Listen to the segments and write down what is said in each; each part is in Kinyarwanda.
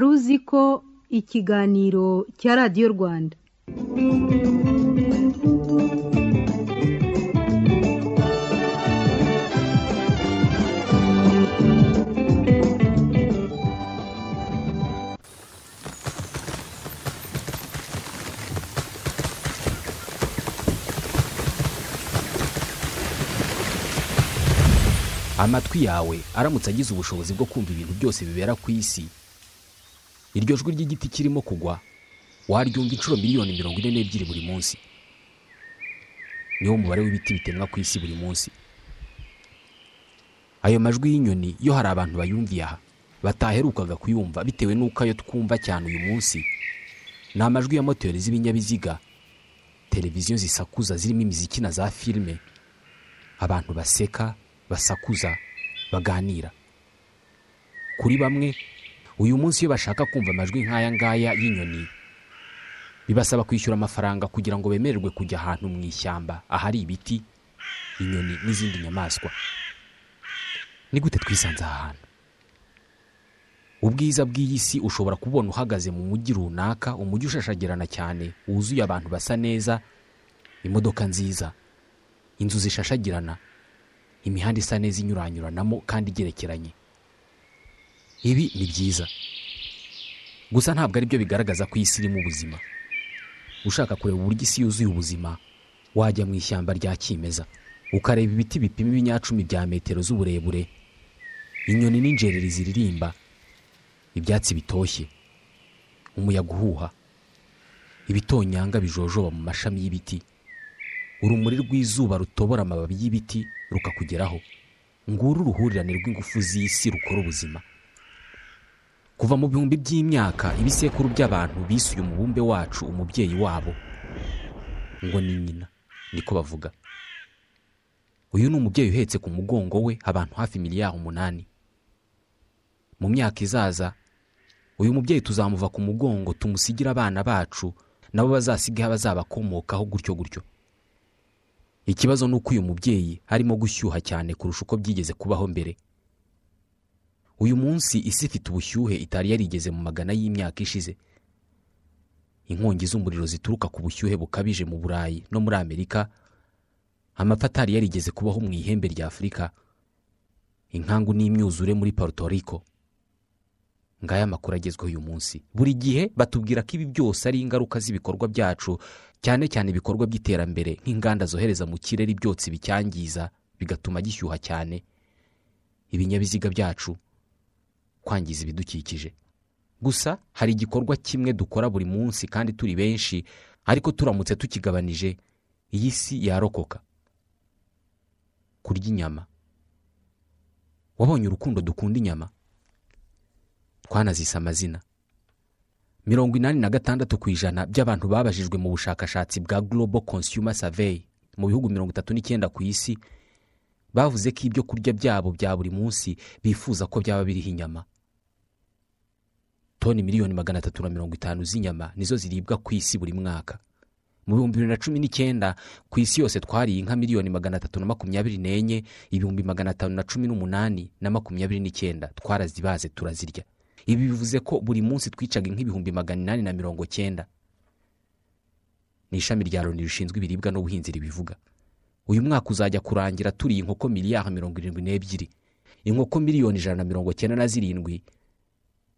wari uzi ko ikiganiro cya radiyo rwanda. Amatwi yawe aramutse agize ubushobozi bwo kumva ibintu byose bibera ku isi. Iryo jwi ry'igiti kirimo kugwa waryumva inshuro miliyoni mirongo ine n'ebyiri buri munsi. Niwo mubare w'ibiti bitemwa ku isi buri munsi. Ayo majwi y'inyoni yo hari abantu bayumviye aha bataherukaga kuyumva bitewe n'uko ayo twumva cyane uyu munsi. Ni amajwi ya moteri z'ibinyabiziga televiziyo zisakuza zirimo imiziki na za filime. Abantu baseka basakuza baganira. Kuri bamwe uyu munsi iyo bashaka kumva amajwi nk'aya ngaya y'inyoni bibasaba kwishyura amafaranga kugira ngo bemererwe kujya ahantu mu ishyamba ahari ibiti inyoni n'izindi nyamaswa. Ni gute twisanze aha hantu? Ubwiza bw'iyi si ushobora kubona uhagaze mu mujyi runaka umujyi ushashagirana cyane wuzuye abantu basa neza imodoka nziza inzu zishashagirana imihanda isa neza inyuranyuranamo kandi igerekeranye. Ibi ni byiza. Gusa ntabwo ari byo bigaragaza ko isi irimo ubuzima. Ushaka kureba uburyo isi yuzuye ubuzima wajya mu ishyamba rya kimeza. Ukareba ibiti bipima ibinyacumi bya metero z'uburebure. Inyoni n'injereri ziririmba. Ibyatsi bitoshye. Umuyaga uhuha. Ibitonyanga bijojoba mu mashami y'ibiti. Urumuri rw'izuba rutobora amababi y'ibiti rukakugeraho. Nguru uruhurirane rw'ingufu z'isi rukora ubuzima. Kuva mu bihumbi by'imyaka ibisekuru by'abantu bisuye umubumbe wacu umubyeyi wabo. Ngo ni nyina niko bavuga. Uyu ni umubyeyi uhetse ku mugongo we abantu hafi miliyari umunani. Mu myaka izaza uyu mubyeyi tuzamuva ku mugongo tumusigire abana bacu nabo bazasigaho abazabakomokaho gutyo gutyo. Ikibazo ni uko uyu mubyeyi arimo gushyuha cyane kurusha uko byigeze kubaho mbere. Uyu munsi isi ifite ubushyuhe itari yarigeze mu magana y'imyaka ishize. Inkongi z'umuriro zituruka ku bushyuhe bukabije mu burayi no muri amerika. Amapfa atari yarigeze kubaho mu ihembe rya afurika inkangu n'imyuzure muri Puerto Rico. Ngaya amakuru agezweho uyu munsi? Buri gihe batubwira ko ibi byose ari ingaruka z'ibikorwa byacu cyane cyane ibikorwa by'iterambere nk'inganda zohereza mu kirere ibyotsi bicyangiza bigatuma gishyuha cyane. Ibinyabiziga byacu kwangiza ibidukikije. Gusa hari igikorwa kimwe dukora buri munsi kandi turi benshi ariko turamutse tukigabanije. Iyi si yarokoka. Kurya inyama. Wabonye urukundo dukunda inyama? Twanazise amazina. Mirongo inani na gatandatu ku ijana by'abantu babajijwe mu bushakashatsi bwa global consumer survey mu bihugu mirongo itatu n'icyenda ku isi bavuze ko ibyo kurya byabo bya buri munsi bifuza ko byaba biriho inyama. Toni miliyoni magana atatu na mirongo itanu z'inyama nizo ziribwa ku isi buri mwaka. Mu bihumbi bibiri na cumi n'icyenda ku isi yose twariye inka miliyoni magana atatu na makumyabiri n'enye ibihumbi magana atanu na cumi n'umunani na makumyabiri n'icyenda twarazibaze turazirya. Ibi bivuze ko buri munsi twicaga nk'ibihumbi magana inani na mirongo cyenda. Ni ishami rya loni rishinzwe ibiribwa n'ubuhinzi ribivuga. Uyu mwaka uzajya kurangira turiye inkoko miliyari mirongo irindwi n'ebyiri. Inkoko miliyoni ijana na mirongo cyenda na zirindwi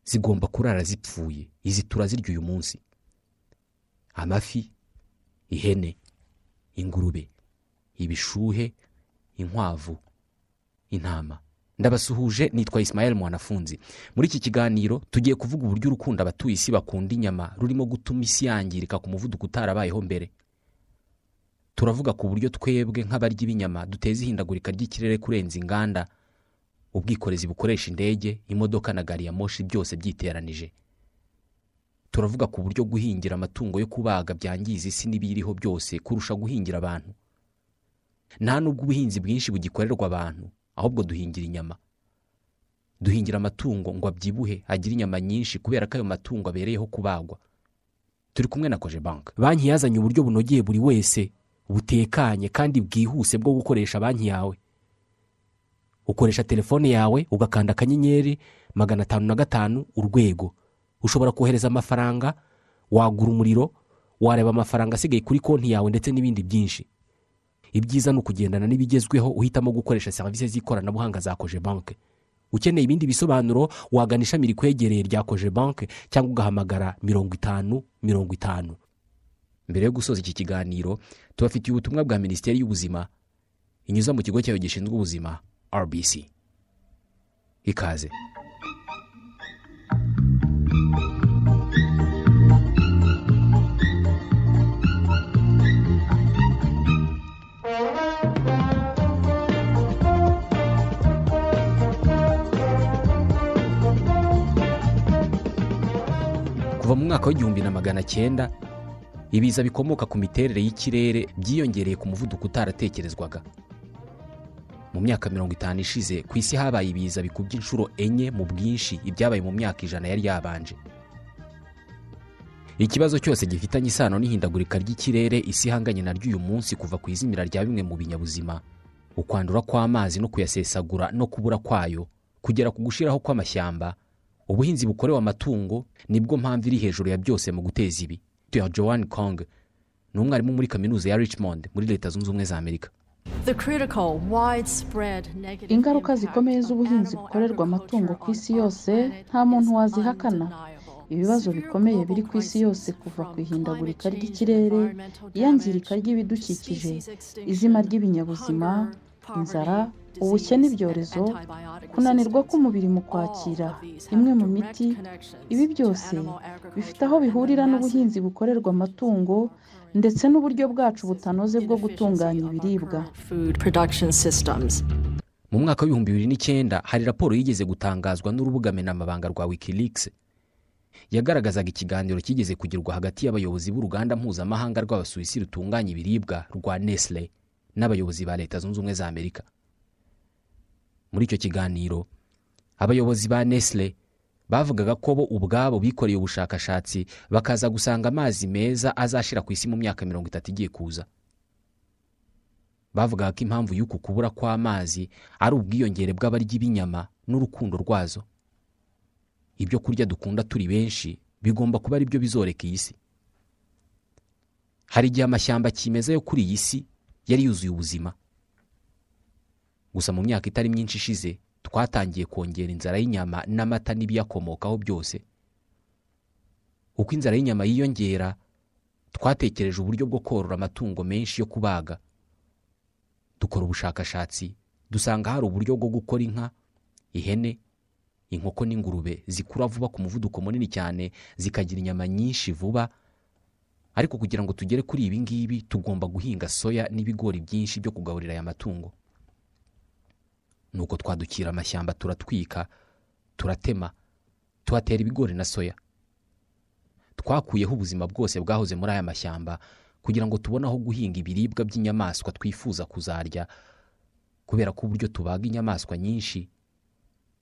zigomba kurara zipfuye. Izi turazirya uyu munsi. Amafi ihene ingurube ibishuhe inkwavu intama. Ndabasuhuje nitwa Ismael mwanafunzi. Muri iki kiganiro tugiye kuvuga uburyo urukundo abatuye isi bakunda inyama rurimo gutuma isi yangirika ku muvuduko utarabayeho mbere. Turavuga ku buryo twebwe nk'abarya b'inyama duteza ihindagurika ry'ikirere kurenza inganda ubwikorezi bukoresha indege imodoka na gari ya moshi byose byiteranije. Turavuga ku buryo guhingira amatungo yo kubaga byangiza isi n'ibiyiriho byose kurusha guhingira abantu. Nta n'ubwo ubuhinzi bwinshi bugikorerwa abantu ahubwo duhingira inyama. Duhingira amatungo ngo abyibuhe agire inyama nyinshi kubera ko ayo matungo abereyeho kubagwa. Turi kumwe na koje banki banki yazanye uburyo bunogeye buri wese. Butekanye kandi bwihuse bwo gukoresha banki yawe. Ukoresha telefone yawe ugakanda akanyenyeri magana atanu na gatanu urwego. Ushobora kohereza amafaranga wagura umuriro wareba amafaranga asigaye kuri konti yawe ndetse n'ibindi byinshi. Ibyiza ni ukugendana n'ibigezweho uhitamo gukoresha serivisi z'ikoranabuhanga za koje banke ukeneye ibindi bisobanuro wagana ishami rikwegereye rya koje banke cyangwa ugahamagara mirongo itanu mirongo itanu. Mbere yo gusoza iki kiganiro tubafitiye ubutumwa bwa minisiteri y'ubuzima inyuza mu kigo cyayo gishinzwe ubuzima rbc ikaze. Kuva mu mwaka w'igihumbi na magana cyenda ibiza bikomoka ku miterere y'ikirere byiyongereye ku muvuduko utaratekerezwaga. Mu myaka mirongo itanu ishize ku isi habaye ibiza bikubye inshuro enye mu bwinshi ibyabaye mu myaka ijana yari yabanje. Ikibazo cyose gifitanye isano n'ihindagurika ry'ikirere isi ihanganye naryo uyu munsi kuva ku izimira rya bimwe mu binyabuzima. Ukwandura kw'amazi no kuyasesagura no kubura kwayo kugera ku gushyiraho kw'amashyamba. Ubuhinzi bukorewe amatungo ni bwo mpamvu iri hejuru ya byose mu guteza ibi. Ya joan kong ni umwarimu muri kaminuza ya richmond muri leta zunze ubumwe za amerika. Ingaruka zikomeye z'ubuhinzi bukorerwa amatungo ku isi yose nta muntu wazihakana. ibibazo bikomeye biri ku isi yose kuva ku ihindagurika ry'ikirere iyangirika ry'ibidukikije izima ry'ibinyabuzima inzara ubukene ibyorezo kunanirwa k'umubiri mu kwakira imwe mu miti ibi byose bifite aho bihurira n'ubuhinzi bukorerwa amatungo ndetse n'uburyo bwacu butanoze bwo gutunganya ibiribwa. mu mwaka w'ibihumbi bibiri n'icyenda hari raporo yigeze gutangazwa n'urubuga menamabanga rwa wikileaks. Yagaragazaga ikiganiro kigeze kugirwa hagati y'abayobozi b'uruganda mpuzamahanga rw'abasuwisi rutunganya ibiribwa rwa nestle n'abayobozi ba leta zunze ubumwe za amerika. Muri icyo kiganiro. Abayobozi ba nestle bavugaga ko bo ubwabo bikoreye ubushakashatsi bakaza gusanga amazi meza azashyira ku isi mu myaka mirongo itatu igiye kuza. Bavugaga ko impamvu y'uku kubura kw'amazi ari ubwiyongere bw'abarya b'inyama n'urukundo rwazo. Ibyo kurya dukunda turi benshi bigomba kuba ari byo bizoreka iyi si. Hari igihe amashyamba kimeza yo kuri iyi si yari yuzuye ubuzima. Gusa mu myaka itari myinshi ishize twatangiye kongera inzara y'inyama n'amata n'ibiyakomokaho byose. Uko inzara y'inyama yiyongera twatekereje uburyo bwo korora amatungo menshi yo kubaga. Dukora ubushakashatsi dusanga hari uburyo bwo gukora inka ihene inkoko n'ingurube zikura vuba ku muvuduko munini cyane zikagira inyama nyinshi vuba. Ariko kugira ngo tugere kuri ibi ngibi tugomba guhinga soya n'ibigori byinshi byo kugaburira aya matungo. Nuko twadukira amashyamba turatwika turatema tuhatera ibigori na soya. Twakuyeho ubuzima bwose bwahoze muri aya mashyamba kugira ngo tubone aho guhinga ibiribwa by'inyamaswa twifuza kuzarya kubera ko uburyo tubaga inyamaswa nyinshi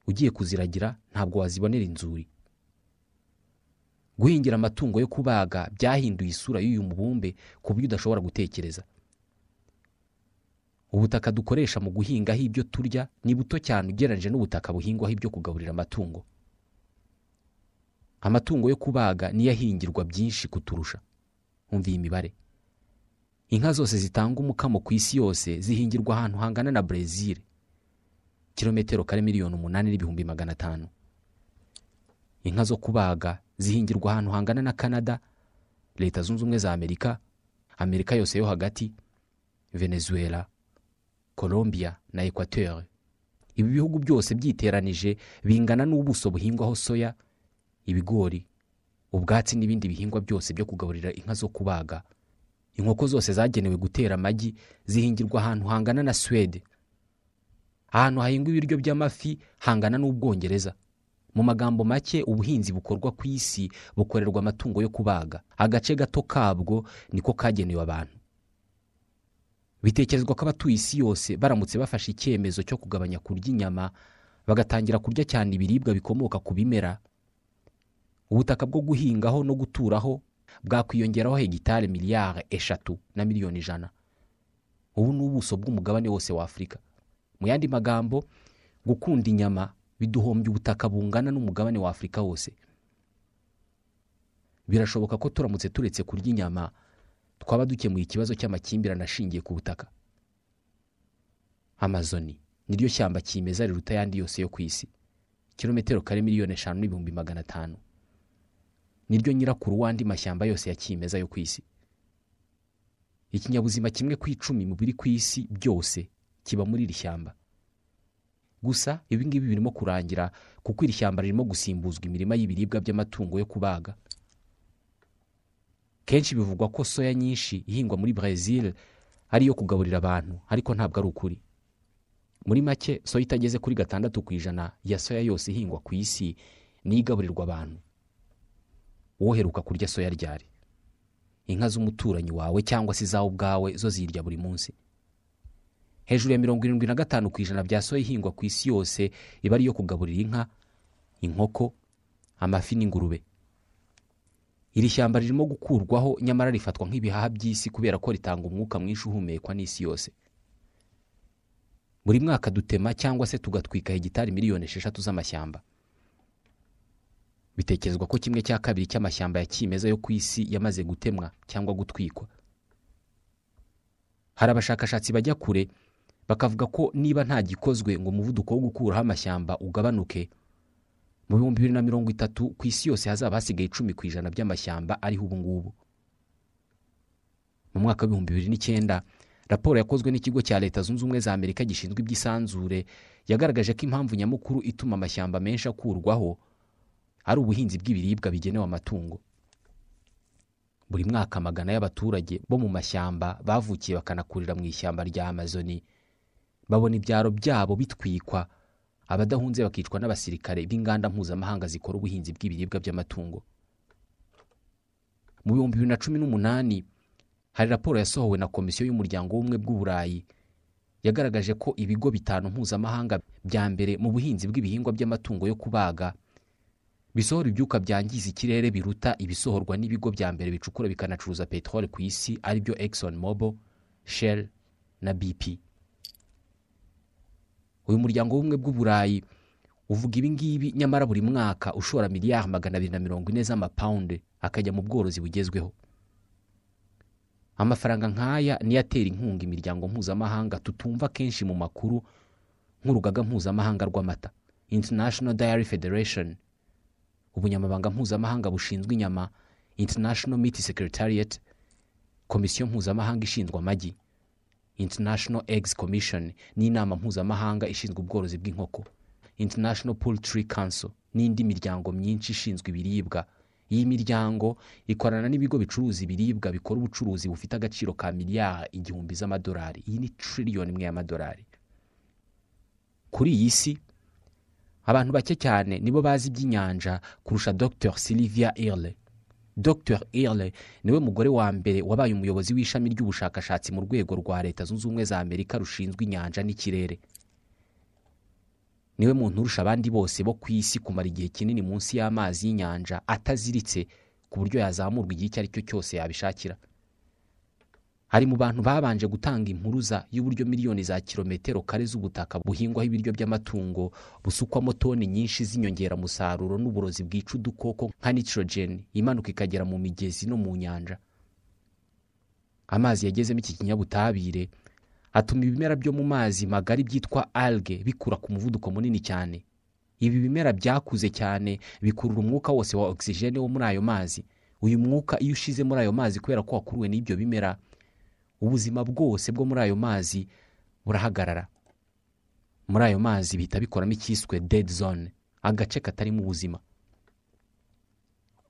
ugiye kuziragira ntabwo wazibonera inzuri. Guhingira amatungo yo kubaga byahinduye isura y'uyu mubumbe ku buryo udashobora gutekereza. Ubutaka dukoresha mu guhingaho ibyo turya ni buto cyane ugereranyije n'ubutaka buhingwaho ibyo kugaburira amatungo. Amatungo yo kubaga niyo ahingirwa byinshi kuturusha. Umva iyi mibare inka zose zitanga umukamo ku isi yose zihingirwa ahantu hangana na brezil kilometero kare miliyoni umunani n'ibihumbi magana atanu. Inka zo kubaga zihingirwa ahantu hangana na canada leta zunze ubumwe za amerika amerika yose yo hagati venezuela colombia na equateur. Ibi bihugu byose byiteranije bingana n'ubuso buhingwaho soya ibigori ubwatsi n'ibindi bihingwa byose byo kugaburira inka zo kubaga. Inkoko zose zagenewe gutera amagi zihingirwa ahantu hangana na suwede ahantu hahingwa ibiryo by'amafi hangana n'ubwongereza. Mu magambo make ubuhinzi bukorwa ku isi bukorerwa amatungo yo kubaga. Agace gato kabwo niko kagenewe abantu. Bitekerezwa ko abatuye isi yose baramutse bafashe icyemezo cyo kugabanya kurya inyama bagatangira kurya cyane ibiribwa bikomoka ku bimera. Ubutaka bwo guhingaho no guturaho bwakwiyongeraho hegitari miliyari eshatu na miliyoni ijana. Ubu ni ubuso bw'umugabane wose wa afurika mu yandi magambo gukunda inyama biduhombya ubutaka bungana n'umugabane wa afurika wose. Birashoboka ko turamutse turetse kurya inyama twaba dukemuye ikibazo cy'amakimbirane ashingiye ku butaka. Amazoni niryo shyamba kimeza riruta ayandi yose yo ku isi. Kilometero kare miliyoni eshanu n'ibihumbi magana atanu. Niryo nyirakuru w'andi mashyamba yose ya kimeza yo ku isi. Ikinyabuzima kimwe ku icumi mu biri ku isi byose kiba muri iri shyamba. Gusa ibi ngibi birimo kurangira kuko iri shyamba ririmo gusimbuzwa imirima y'ibiribwa by'amatungo yo kubaga. Kenshi bivugwa ko soya nyinshi ihingwa muri brezil ari iyo kugaburira abantu ariko ntabwo ari ukuri. Muri make soya itageze kuri gatandatu ku ijana ya soya yose ihingwa ku isi niyo igaburirwa abantu. Woheruka kurya soya ryari? Inka z'umuturanyi wawe cyangwa se izawe ubwawe zo zirya buri munsi? Hejuru ya mirongo irindwi na gatanu ku ijana bya soya ihingwa ku isi yose iba ari iyo kugaburira inka inkoko amafi n'ingurube. Iri shyamba ririmo gukurwaho nyamara rifatwa nk'ibihaha by'isi kubera ko ritanga umwuka mwinshi uhumekwa n'isi yose. Buri mwaka dutema cyangwa se tugatwika hegitari miliyoni esheshatu z'amashyamba. Bitekerezwa ko kimwe cya kabiri cy'amashyamba ya kimeza yo ku isi yamaze gutemwa cyangwa gutwikwa. Hari abashakashatsi bajya kure bakavuga ko niba nta gikozwe ngo umuvuduko wo gukuraho amashyamba ugabanuke mu bihumbi bibiri na mirongo itatu ku isi yose hazaba hasigaye icumi ku ijana by'amashyamba ariho ubu ngubu. Mu mwaka w'ibihumbi bibiri n'icyenda raporo yakozwe n'ikigo cya leta zunze ubumwe za amerika gishinzwe iby'isanzure yagaragaje ko impamvu nyamukuru ituma amashyamba menshi akurwaho ari ubuhinzi bw'ibiribwa bigenewe amatungo. Buri mwaka amagana y'abaturage bo mu mashyamba bavukiye bakanakurira mu ishyamba rya amazoni. Babona ibyaro byabo bitwikwa abadahunze bakicwa n'abasirikare b'inganda mpuzamahanga zikora ubuhinzi bw'ibiribwa by'amatungo. Mu bihumbi bibiri na cumi n'umunani hari raporo yasohowe na komisiyo y'umuryango w'ubumwe bw'uburayi yagaragaje ko ibigo bitanu mpuzamahanga bya mbere mu buhinzi bw'ibihingwa by'amatungo yo kubaga bisohora ibyuka byangiza ikirere biruta ibisohorwa n'ibigo bya mbere bicukura bikanacuruza peteroli ku isi ari byo Exxon Mobil, Shell na BP uyu muryango w'ubumwe bw'uburayi uvuga ibi ngibi nyamara buri mwaka ushora miliyari magana abiri na mirongo ine z'amapawundi akajya mu bworozi bugezweho. Amafaranga nk'aya niyo atera inkunga imiryango mpuzamahanga tutumva kenshi mu makuru nk'urugaga mpuzamahanga rw'amata international dairy federation ubunyamabanga mpuzamahanga bushinzwe inyama international meat secretariat komisiyo mpuzamahanga ishinzwe amagi. International eggs commission n'inama mpuzamahanga ishinzwe ubworozi bw'inkoko. International poultry council n'indi miryango myinshi ishinzwe ibiribwa. Iyi miryango ikorana n'ibigo bicuruza ibiribwa bikora ubucuruzi bufite agaciro ka miliyari igihumbi z'amadolari. Iyi ni tiriliyoni imwe y'amadolari. Kuri iyi si abantu bake cyane nibo bazi iby'inyanja kurusha dr sylvia irle dr. Irle ni we mugore wa mbere wabaye umuyobozi w'ishami ry'ubushakashatsi mu rwego rwa leta zunze ubumwe za amerika rushinzwe inyanja n'ikirere. Niwe muntu urusha abandi bose bo ku isi kumara igihe kinini munsi y'amazi y'inyanja ataziritse ku buryo yazamurwa igihe icyo ari cyo cyose yabishakira. Hari mu bantu babanje gutanga impuruza y'uburyo miliyoni za kilometero kare z'ubutaka buhingwaho ibiryo by'amatungo busukwamo toni nyinshi z'inyongeramusaruro n'uburozi bwica udukoko nka nitrogen imanuka ikagera mu migezi no mu nyanja. Amazi yagezemo iki kinyabutabire atuma ibimera byo mu mazi magari byitwa alge bikura ku muvuduko munini cyane. Ibi bimera byakuze cyane bikurura umwuka wose wa ogisijene wo muri ayo mazi. Uyu mwuka iyo ushize muri ayo mazi kubera ko wakuruwe n'ibyo bimera ubuzima bwose bwo muri ayo mazi burahagarara muri ayo mazi bihita bikoramo icyiswe dead zone agace katarimo ubuzima.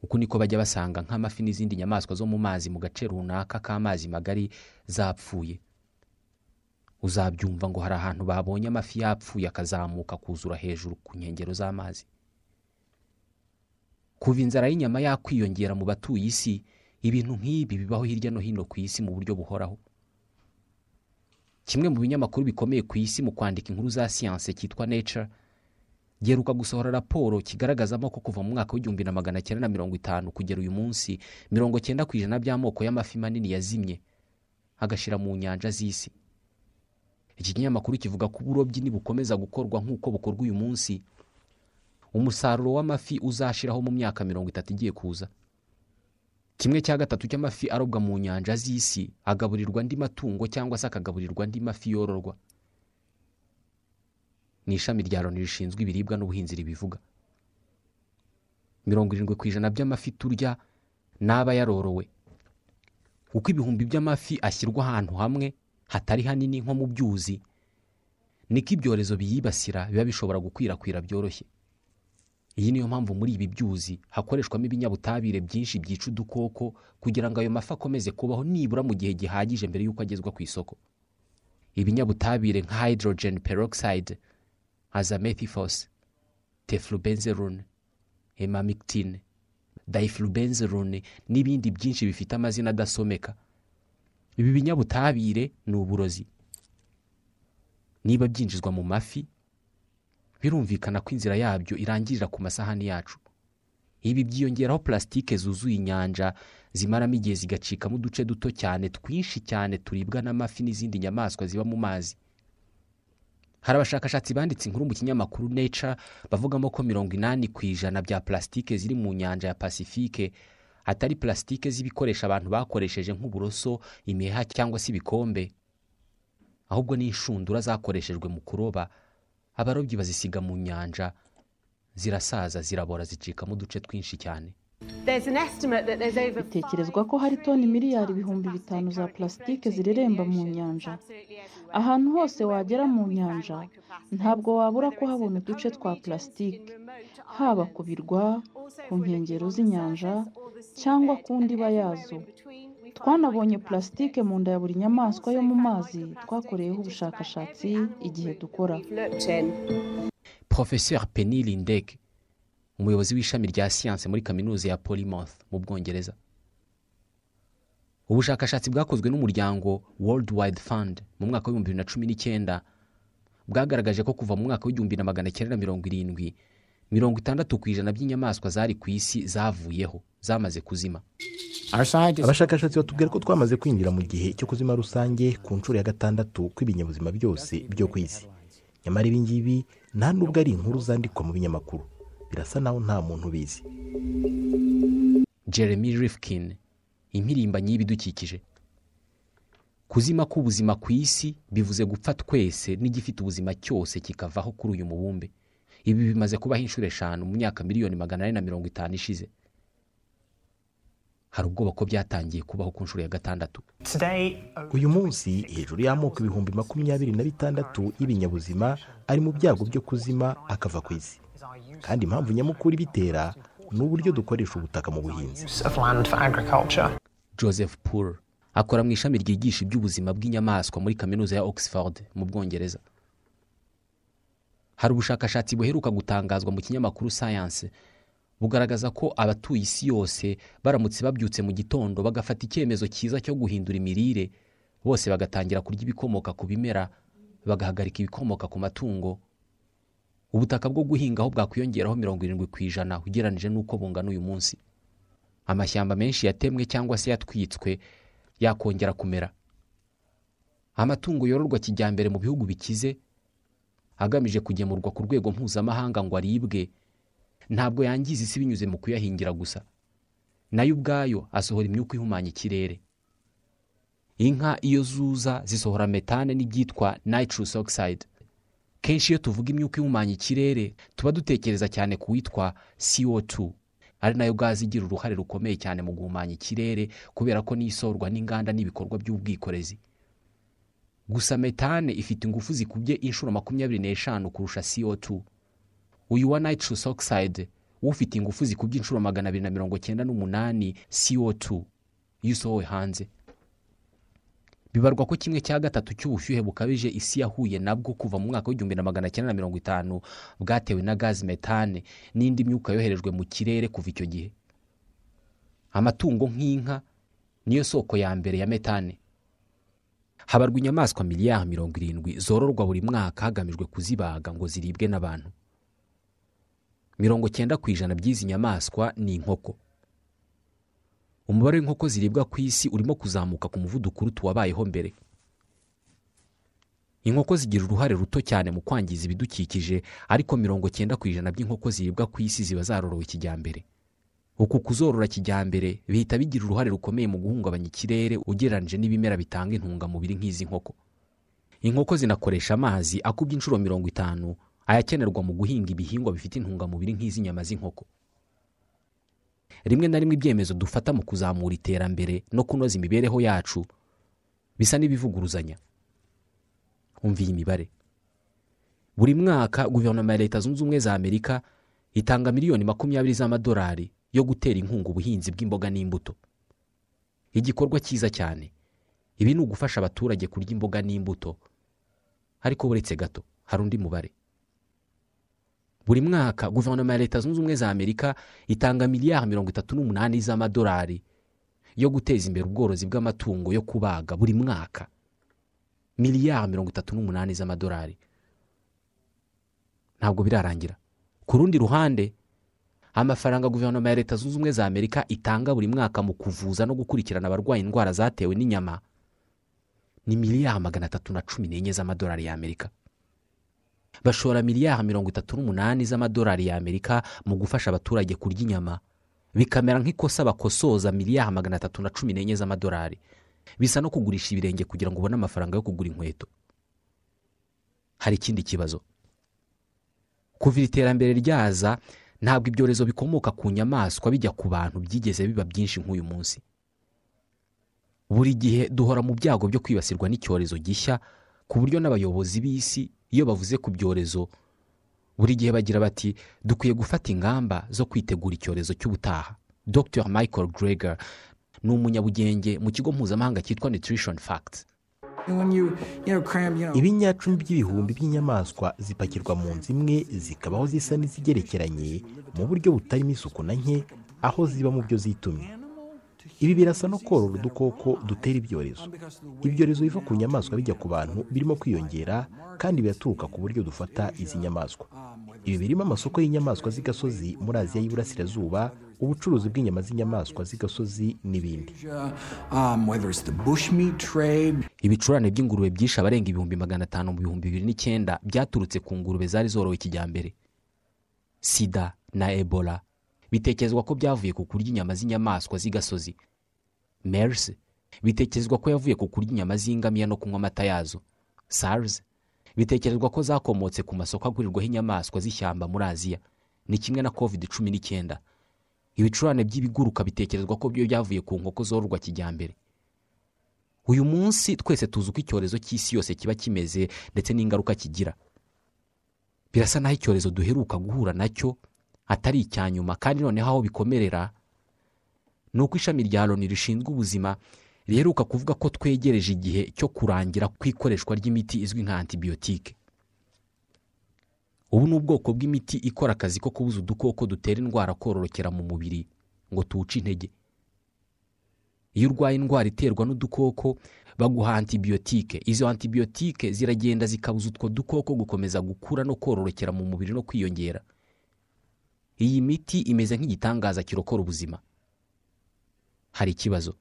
Uku niko bajya basanga nk'amafi n'izindi nyamaswa zo mu mazi mu gace runaka k'amazi magari zapfuye. Uzabyumva ngo hari ahantu babonye amafi yapfuye akazamuka kuzura hejuru ku nkengero z'amazi. Kuva inzara y'inyama yakwiyongera mu batuye isi ibintu nk'ibi bibaho hirya no hino ku isi mu buryo buhoraho. Kimwe mu binyamakuru bikomeye ku isi mu kwandika inkuru za siyanse cyitwa nature giheruka gusohora raporo kigaragazamo ko kuva mu mwaka w'igihumbi na magana cyenda na mirongo itanu kugera uyu munsi mirongo cyenda ku ijana by'amoko y'amafi manini yazimye agashyira mu nyanja z'isi. Iki kinyamakuru kivuga ko uburobyi nibukomeza gukorwa nk'uko bukorwa uyu munsi. Umusaruro w'amafi uzashiraho mu myaka mirongo itatu igiye kuza. Kimwe cya gatatu cy'amafi arobwa mu nyanja z'isi agaburirwa andi matungo cyangwa se akagaburirwa andi mafi yororwa. Ni ishami rya loni rishinzwe ibiribwa n'ubuhinzi ribivuga. Mirongo irindwi ku ijana by'amafi turya n'aba yarorowe. Uko ibihumbi by'amafi ashyirwa ahantu hamwe hatari hanini nko mu byuzi niko ibyorezo biyibasira biba bishobora gukwirakwira byoroshye. Iyi niyo mpamvu muri ibi byuzi hakoreshwamo ibinyabutabire byinshi byica udukoko kugira ngo ayo mafi akomeze kubaho nibura mu gihe gihagije mbere y'uko agezwa ku isoko. Ibinyabutabire nka hydrogen peroxide azamethifos teflubenzerone hemamictine diflubenzerone n'ibindi byinshi bifite amazina adasomeka. Ibi binyabutabire ni uburozi. Niba byinjizwa mu mafi birumvikana ko inzira yabyo irangirira ku masahani yacu. Ibi byiyongeraho pulasitike zuzuye inyanja zimaramo igihe zigacikamo uduce duto cyane twinshi cyane turibwa n'amafi n'izindi nyamaswa ziba mu mazi. Hari abashakashatsi banditse inkuru mu kinyamakuru nature bavugamo ko mirongo inani ku ijana bya pulasitike ziri mu nyanja ya pasifike atari pulasitike z'ibikoresho abantu bakoresheje nk'uburoso imiheha cyangwa se ibikombe. Ahubwo ni inshundura zakoreshejwe mu kuroba. Abarobyi bazisiga mu nyanja zirasaza zirabora zicikamo uduce twinshi cyane. Bitekerezwa ko hari toni miliyari ibihumbi bitanu za pulasitike zireremba mu nyanja. Ahantu hose wagera mu nyanja ntabwo wabura kuhabona uduce twa pulasitike haba ku birwa ku nkengero z'inyanja cyangwa ku ndiba yazo. Twanabonye pulasitike mu nda ya buri nyamaswa yo mu mazi twakoreyeho ubushakashatsi igihe dukora. Porofeseri penny lindeg umuyobozi w'ishami rya siyanse muri kaminuza ya polymouth mu bwongereza. Ubushakashatsi bwakozwe n'umuryango world wide fund mu mwaka w'ibihumbi bibiri na cumi n'icyenda bwagaragaje ko kuva mu mwaka w'igihumbi na magana cyenda na mirongo irindwi mirongo itandatu ku ijana by'inyamaswa zari ku isi zavuyeho zamaze kuzima. Abashakashatsi batubwira ko twamaze kwinjira mu gihe cyo kuzima rusange ku nshuro ya gatandatu kw'ibinyabuzima byose byo ku isi. Nyamara ibi ngibi nta nubwo ari inkuru zandikwa mu binyamakuru. Birasa naho nta muntu ubizi. Jeremy rifkin impirimbanyi y'ibidukikije kuzima k'ubuzima ku isi bivuze gupfa twese n'igifite ubuzima cyose kikavaho kuri uyu mubumbe. Ibi bimaze kubaho inshuro eshanu mu myaka miliyoni magana ane na mirongo itanu ishize. Hari ubwoba ko byatangiye kubaho ku nshuro ya gatandatu. Uyu munsi hejuru y'amoko ibihumbi makumyabiri na bitandatu y'ibinyabuzima ari mu byago byo kuzima akava ku isi. Kandi impamvu nyamukuru ibitera ni uburyo dukoresha ubutaka mu buhinzi. Joseph pool akora mu ishami ryigisha iby'ubuzima bw'inyamaswa muri kaminuza ya oxford mu bwongereza. Hari ubushakashatsi buheruka gutangazwa mu kinyamakuru science bugaragaza ko abatuye isi yose baramutse babyutse mu gitondo bagafata icyemezo cyiza cyo guhindura imirire bose bagatangira kurya ibikomoka ku bimera bagahagarika ibikomoka ku matungo. Ubutaka bwo guhingaho bwakwiyongeraho mirongo irindwi ku ijana ugereranyije n'uko bungana uyu munsi. Amashyamba menshi yatemwe cyangwa se yatwitswe yakongera kumera. Amatungo yororwa kijyambere mu bihugu bikize agamije kugemurwa ku rwego mpuzamahanga ngo aribwe. Ntabwo yangiza isi binyuze mu kuyahingira gusa. Nayo ubwayo asohora imyuka ihumanya ikirere. Inka iyo zuza zisohora metane n'ibyitwa nitrous oxide. Kenshi iyo tuvuga imyuka ihumanya ikirere tuba dutekereza cyane ku witwa CO2 ari na yo gazi igira uruhare rukomeye cyane mu guhumanya ikirere kubera ko n'isorwa n'inganda n'ibikorwa by'ubwikorezi. Gusa metane ifite ingufu zikubye inshuro makumyabiri n'eshanu kurusha CO2 uyu wa nitrous oxide ufite ingufu zikubye inshuro magana abiri na mirongo cyenda n'umunani CO2 iyo usohowe hanze. Bibarwa ko kimwe cya gatatu cy'ubushyuhe bukabije isi yahuye nabwo kuva mu mwaka w'igihumbi na magana cyenda na mirongo itanu bwatewe na gazi metane n'indi myuka yoherejwe mu kirere kuva icyo gihe. Amatungo nk'inka niyo soko ya mbere ya metane. Habarwa inyamaswa miliyari mirongo irindwi zororwa buri mwaka hagamijwe kuzibaga ngo ziribwe n'abantu. Mirongo cyenda ku ijana by'izi nyamaswa ni inkoko. Umubare w'inkoko ziribwa ku isi urimo kuzamuka ku muvuduko uruta uwabayeho mbere. Inkoko zigira uruhare ruto cyane mu kwangiza ibidukikije ariko mirongo cyenda ku ijana by'inkoko ziribwa ku isi ziba zarorowe kijyambere. Uku kuzorora kijyambere bihita bigira uruhare rukomeye mu guhungabanya ikirere ugereranyije n'ibimera bitanga intungamubiri nk'izi nkoko inkoko zinakoresha amazi akubye inshuro mirongo itanu ayakenerwa mu guhinga ibihingwa bifite intungamubiri nk'iz'inyama z'inkoko. Rimwe na rimwe ibyemezo dufata mu kuzamura iterambere no kunoza imibereho yacu bisa n'ibivuguruzanya. Umva iyi mibare buri mwaka guverinoma ya leta zunze ubumwe za amerika itanga miliyoni makumyabiri z'amadolari yo gutera inkunga ubuhinzi bw'imboga n'imbuto. Igikorwa cyiza cyane. Ibi ni ugufasha abaturage kurya imboga n'imbuto. Ariko buretse gato hari undi mubare. Buri mwaka guverinoma ya leta zunze ubumwe za amerika itanga miliyari mirongo itatu n'umunani z'amadolari yo guteza imbere ubworozi bw'amatungo yo kubaga buri mwaka. Miliyari mirongo itatu n'umunani z'amadolari. Ntabwo birarangira. Ku rundi ruhande amafaranga guverinoma ya leta zunze ubumwe za amerika itanga buri mwaka mu kuvuza no gukurikirana abarwaye indwara zatewe n'inyama. Ni miliyari magana atatu na cumi n'enye z'amadolari y'amerika bashora miliyari mirongo itatu n'umunani z'amadolari y'amerika mu gufasha abaturage kurya inyama. Bikamera nk'ikosa bakosoza miliyari magana atatu na cumi n'enye z'amadolari. Bisa no kugurisha ibirenge kugira ngo ubone amafaranga yo kugura inkweto. Hari ikindi kibazo. Kuva iri terambere ryaza ntabwo ibyorezo bikomoka ku nyamaswa bijya ku bantu byigeze biba byinshi nk'uyu munsi. Buri gihe duhora mu byago byo kwibasirwa n'icyorezo gishya ku buryo n'abayobozi b'isi iyo bavuze ku byorezo buri gihe bagira bati dukwiye gufata ingamba zo kwitegura icyorezo cy'ubutaha. Dr. Michael greger ni umunyabugenge mu kigo mpuzamahanga cyitwa nutrition facts. Ibinyacumi by'ibihumbi by'inyamaswa zipakirwa mu nzu imwe zikabaho zisa n'izigerekeranye mu buryo butarimo isuku na nke aho ziba mu byo zitumye. Ibi birasa no korora udukoko dutera ibyorezo. Ibyorezo biva ku nyamaswa bijya ku bantu birimo kwiyongera kandi biraturuka ku buryo dufata izi nyamaswa. Ibi birimo amasoko y'inyamaswa z'igasozi muri aziya y'iburasirazuba ubucuruzi bw'inyama z'inyamaswa z'igasozi n'ibindi. Ibicurane by'ingurube byishe abarenga ibihumbi magana atanu mu bihumbi bibiri n'icyenda byaturutse ku ngurube zari zorowe kijyambere. Sida na ebola. Bitekerezwa ko byavuye ku kurya inyama z'inyamaswa z'igasozi. Mers. Bitekerezwa ko yavuye ku kurya inyama z'ingamiya no kunywa amata yazo. Sars. Bitekerezwa ko zakomotse ku masoko agurirwaho inyamaswa z'ishyamba muri aziya. Ni kimwe na covid cumi n'icyenda. Ibicurane by'ibiguruka bitekerezwa ko byo byavuye ku nkoko zororwa kijyambere. Uyu munsi twese tuzi uko icyorezo cy'isi yose kiba kimeze ndetse n'ingaruka kigira. Birasa n'aho icyorezo duheruka guhura na cyo atari icya nyuma kandi noneho aho bikomerera ni uko ishami rya loni rishinzwe ubuzima riheruka kuvuga ko twegereje igihe cyo kurangira kw'ikoreshwa ry'imiti izwi nka antibiyotike ubu ni ubwoko bw'imiti ikora akazi ko kubuza udukoko dutera indwara kororokera mu mubiri ngo tuwuce intege. Iyo urwaye indwara iterwa n'udukoko baguha antibiyotike izo antibiyotike ziragenda zikabuza utwo dukoko gukomeza gukura no kororokera mu mubiri no kwiyongera. Iyi miti imeze nk'igitangaza kirokora ubuzima. Hari ikibazo.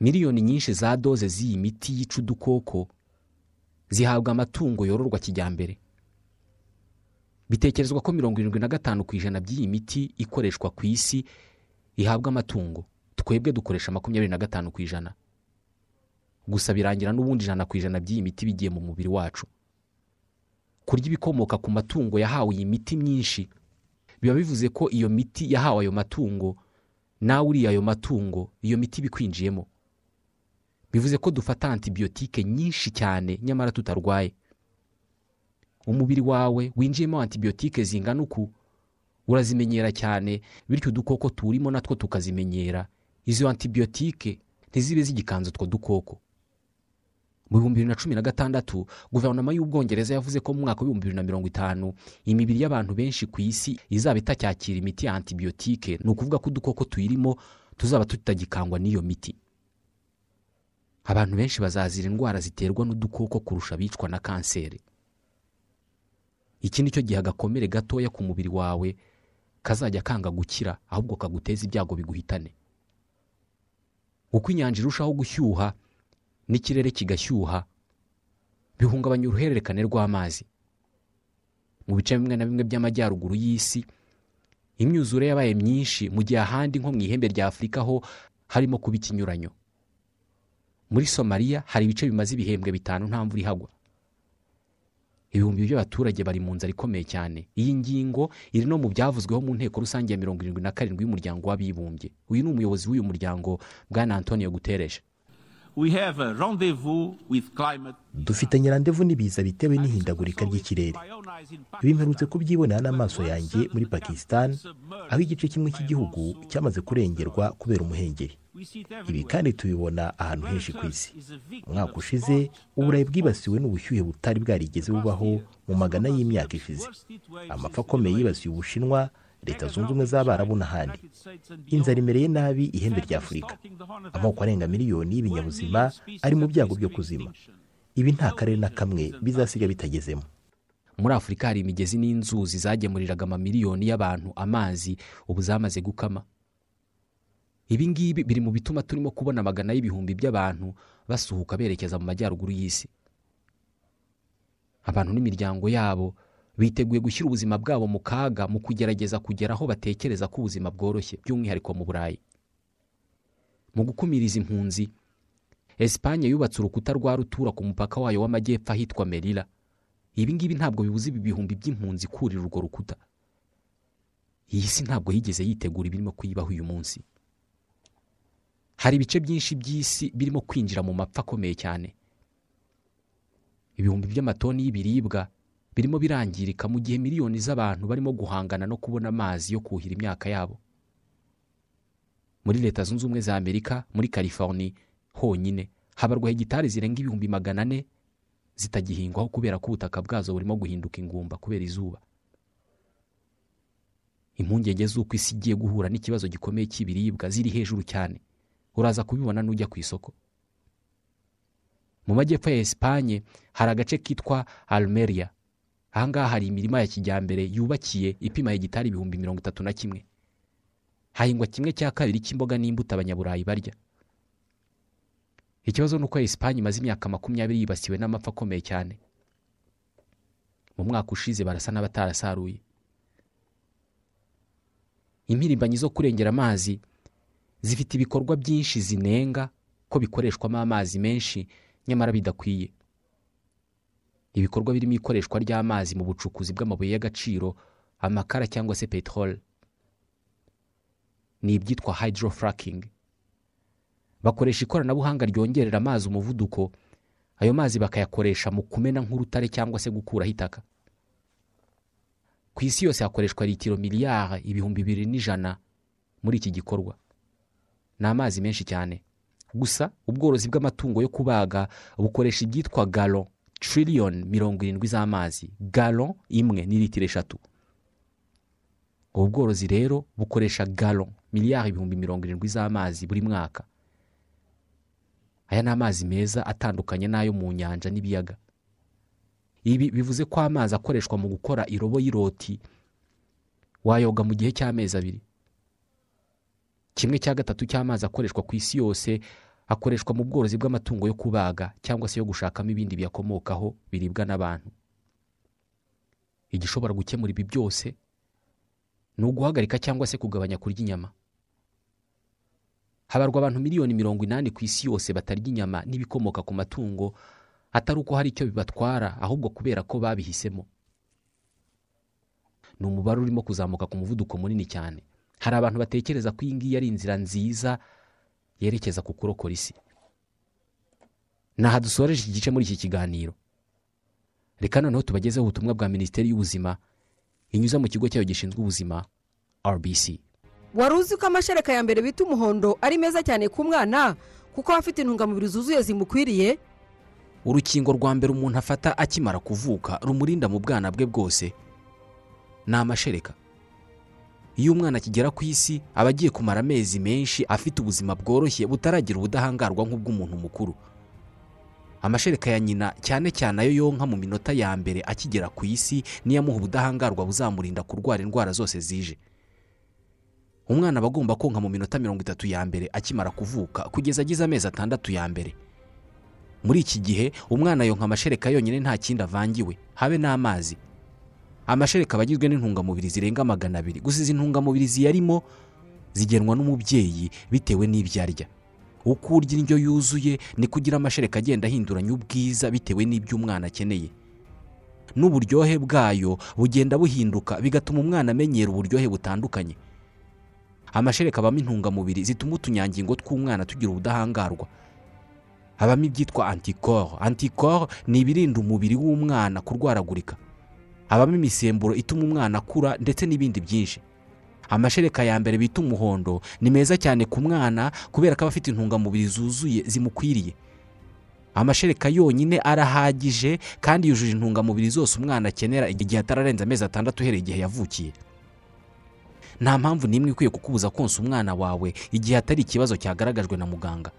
Miliyoni nyinshi za doze z'iyi miti yica udukoko zihabwa amatungo yororwa kijyambere. Bitekerezwa ko mirongo irindwi na gatanu ku ijana by'iyi miti ikoreshwa ku isi ihabwa amatungo. Twebwe dukoresha makumyabiri na gatanu ku ijana. Gusa birangira n'ubundi ijana ku ijana by'iyi miti bigiye mu mubiri wacu. Kurya ibikomoka ku matungo yahawe iyi miti myinshi biba bivuze ko iyo miti yahawe ayo matungo nawe uriye ayo matungo iyo miti ibikwinjiyemo bivuze ko dufata antibiyotike nyinshi cyane nyamara tutarwaye. Umubiri wawe winjiyemo antibiyotike zingana uku? Urazimenyera cyane bityo udukoko turimo natwo tukazimenyera. Izo antibiyotike ntizibe zigikanze utwo dukoko. Mu bihumbi bibiri na cumi na gatandatu guverinoma y'ubwongereza yavuze ko mu mwaka w'ibihumbi bibiri na mirongo itanu imibiri y'abantu benshi ku isi izaba itacyakira imiti ya antibiyotike ni ukuvuga ko udukoko tuyirimo tuzaba tutagikangwa n'iyo miti. Abantu benshi bazazira indwara ziterwa n'udukoko kurusha abicwa na kanseri. Iki ni cyo gihe agakomere gatoya ku mubiri wawe kazajya kanga gukira ahubwo kaguteza ibyago biguhitane. Uko inyanja irushaho gushyuha n'ikirere kigashyuha bihungabanya uruhererekane rw'amazi. Mu bice bimwe na bimwe by'amajyaruguru y'isi imyuzure yabaye myinshi mu gihe ahandi nko mu ihembe rya afurika ho harimo kuba ikinyuranyo. Muri somaliya hari ibice bimaze ibihembwe bitanu nta mvura ihagwa. Ibihumbi by'abaturage bari mu nzara ikomeye cyane. Iyi ngingo iri no mu byavuzweho mu nteko rusange ya mirongo irindwi na karindwi y'umuryango w'abibumbye. Uyu ni umuyobozi w'uyu muryango bwana antonio guterres. Dufitanye randevu n'ibiza bitewe n'ihindagurika ry'ikirere. Ibi mperutse kubyibonera n'amaso yanjye muri pakistan aho igice kimwe cy'igihugu cyamaze kurengerwa kubera umuhengeri. Ibi kandi tubibona ahantu henshi ku isi. Umwaka ushize uburayi bwibasiwe n'ubushyuhe butari bwarigeze bubaho mu magana y'imyaka ishize. Amapfa akomeye yibasiye ubushinwa leta zunze ubumwe z'abarabu n'ahandi inzara imereye nabi ihembe rya afurika. Amoko arenga miliyoni y'ibinyabuzima ari mu byago byo kuzima. Ibi nta karere na kamwe bizasiga bitagezemo. Muri afurika hari imigezi n'inzuzi zagemuriraga amamiliyoni y'abantu amazi ubu zamaze gukama. Ibi ngibi biri mu bituma turimo kubona amagana y'ibihumbi by'abantu basuhuka berekeza mu majyaruguru y'isi. Abantu n'imiryango yabo biteguye gushyira ubuzima bwabo mu kaga mu kugerageza kugera aho batekereza ko ubuzima bworoshye by'umwihariko mu burayi. Mu gukumira izi mpunzi esipanye yubatse urukuta rwa rutura ku mupaka wayo w'amajyepfo ahitwa merira ibi ngibi ntabwo bibuza ibi bihumbi by'impunzi kurira urwo rukuta. Iyi si ntabwo yigeze yitegura ibirimo kuyibaho uyu munsi. Hari ibice byinshi by'isi birimo kwinjira mu mapfa akomeye cyane. Ibihumbi by'amatoni y'ibiribwa birimo birangirika mu gihe miliyoni z'abantu barimo guhangana no kubona amazi yo kuhira imyaka yabo. Muri leta zunze ubumwe za amerika muri california honyine habarwa hegitari zirenga ibihumbi magana ane zitagihingwaho kubera ko ubutaka bwazo burimo guhinduka ingumba kubera izuba. Impungenge z'uko isi igiye guhura n'ikibazo gikomeye cy'ibiribwa ziri hejuru cyane. Uraza kubibona n'ujya ku isoko. Mu majyepfo ya esipanye hari agace kitwa almeria. Ahangaha hari imirima ya kijyambere yubakiye ipima hegitari ibihumbi mirongo itatu na kimwe. Hahingwa kimwe cya kabiri cy'imboga n'imbuto abanyaburayi barya. Ikibazo ni uko esipanye imaze imyaka makumyabiri yibasiwe n'amapfa akomeye cyane. Mu mwaka ushize barasa n'abatarasaruye impirimbanyi zo kurengera amazi zifite ibikorwa byinshi zinenga ko bikoreshwamo amazi menshi nyamara bidakwiye. Ibikorwa birimo ikoreshwa ry'amazi mu bucukuzi bw'amabuye y'agaciro amakara cyangwa se peteroli ni ibyitwa hydrofracking. Bakoresha ikoranabuhanga ryongerera amazi umuvuduko ayo mazi bakayakoresha mu kumena nk'urutare cyangwa se gukuraho itaka. Ku isi yose hakoreshwa litiro miliyari ibihumbi bibiri n'ijana muri iki gikorwa. Ni amazi menshi cyane. Gusa ubworozi bw'amatungo yo kubaga bukoresha ibyitwa galo tiririyoni mirongo irindwi z'amazi galo imwe ni litiro eshatu. Ubu bworozi rero bukoresha galo miliyari ibihumbi mirongo irindwi z'amazi buri mwaka. Aya ni amazi meza atandukanye n'ayo mu nyanja n'ibiyaga. Ibi bivuze ko amazi akoreshwa mu gukora irobo y'iroti wayoga mu gihe cy'amezi abiri. Kimwe cya gatatu cy'amazi akoreshwa ku isi yose akoreshwa mu bworozi bw'amatungo yo kubaga cyangwa se yo gushakamo ibindi biyakomokaho biribwa n'abantu. Igishobora gukemura ibi byose ni uguhagarika cyangwa se kugabanya kurya inyama. Habarwa abantu miliyoni mirongo inani ku isi yose batarya inyama n'ibikomoka ku matungo atari uko hari icyo bibatwara ahubwo kubera ko babihisemo. Ni umubare urimo kuzamuka ku muvuduko munini cyane. Hari abantu batekereza ko iyi ngiyi ari inzira nziza yerekeza ku kurokora isi. Aha dusoreje iki gice muri iki kiganiro? Reka noneho tubagezeho ubutumwa bwa minisiteri y'ubuzima inyuze mu kigo cyayo gishinzwe ubuzima rbc wari uzi ko amashereka ya mbere bita umuhondo ari meza cyane ku mwana? Kuko aba afite intungamubiri zuzuye zimukwiriye? Urukingo rwa mbere umuntu afata akimara kuvuka rumurinda mu bwana bwe bwose. Ni amashereka. Iyo umwana akigera ku isi aba agiye kumara amezi menshi afite ubuzima bworoshye butaragira ubudahangarwa nk'ubw'umuntu mukuru. Amashereka ya nyina cyane cyane ayo yonka mu minota ya mbere akigera ku isi niyo amuha ubudahangarwa buzamurinda kurwara indwara zose zije. Umwana aba agomba konka mu minota mirongo itatu ya mbere akimara kuvuka kugeza agize amezi atandatu ya mbere. Muri iki gihe umwana yonka amashereka yonyine nta kindi avangiwe habe n'amazi. Amashereka aba agizwe n'intungamubiri zirenga magana abiri. Gusa izi ntungamubiri ziyarimo zigenwa n'umubyeyi bitewe n'ibyo arya. Uko urya indyo yuzuye ni kugira amashereka agenda ahinduranya ubwiza bitewe n'ibyo umwana akeneye. N'uburyohe bwayo bugenda buhinduka bigatuma umwana amenyera uburyohe butandukanye. Amashereka abamo intungamubiri zituma utunyangingo tw'umwana tugira ubudahangarwa. Habamo ibyitwa antikoro antikoro ni ibirinda umubiri w'umwana kurwaragurika. Habamo imisemburo ituma umwana akura ndetse n'ibindi byinshi. Amashereka ya mbere bita umuhondo ni meza cyane ku mwana kubera ko aba afite intungamubiri zuzuye zimukwiriye. Amashereka yonyine arahagije kandi yujuje intungamubiri zose umwana akenera igihe atararenza amezi atandatu uhereye igihe yavukiye. Nta mpamvu n'imwe ikwiye kukubuza konsa umwana wawe igihe atari ikibazo cyagaragajwe na muganga.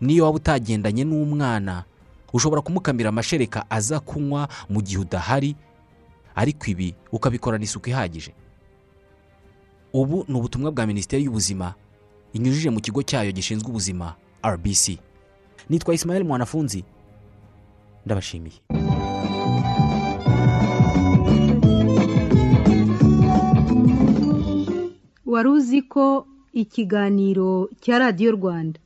Niyo waba utagendanye n'umwana ushobora kumukamira amashereka aza kunywa mu gihe udahari ariko ibi ukabikorana isuku ihagije. Ubu ni ubutumwa bwa minisiteri y'ubuzima inyujije mu kigo cyayo gishinzwe ubuzima rbc nitwa Ismael mwanafunzi. Ndabashimiye. Wari uzi ko ikiganiro cya radiyo rwanda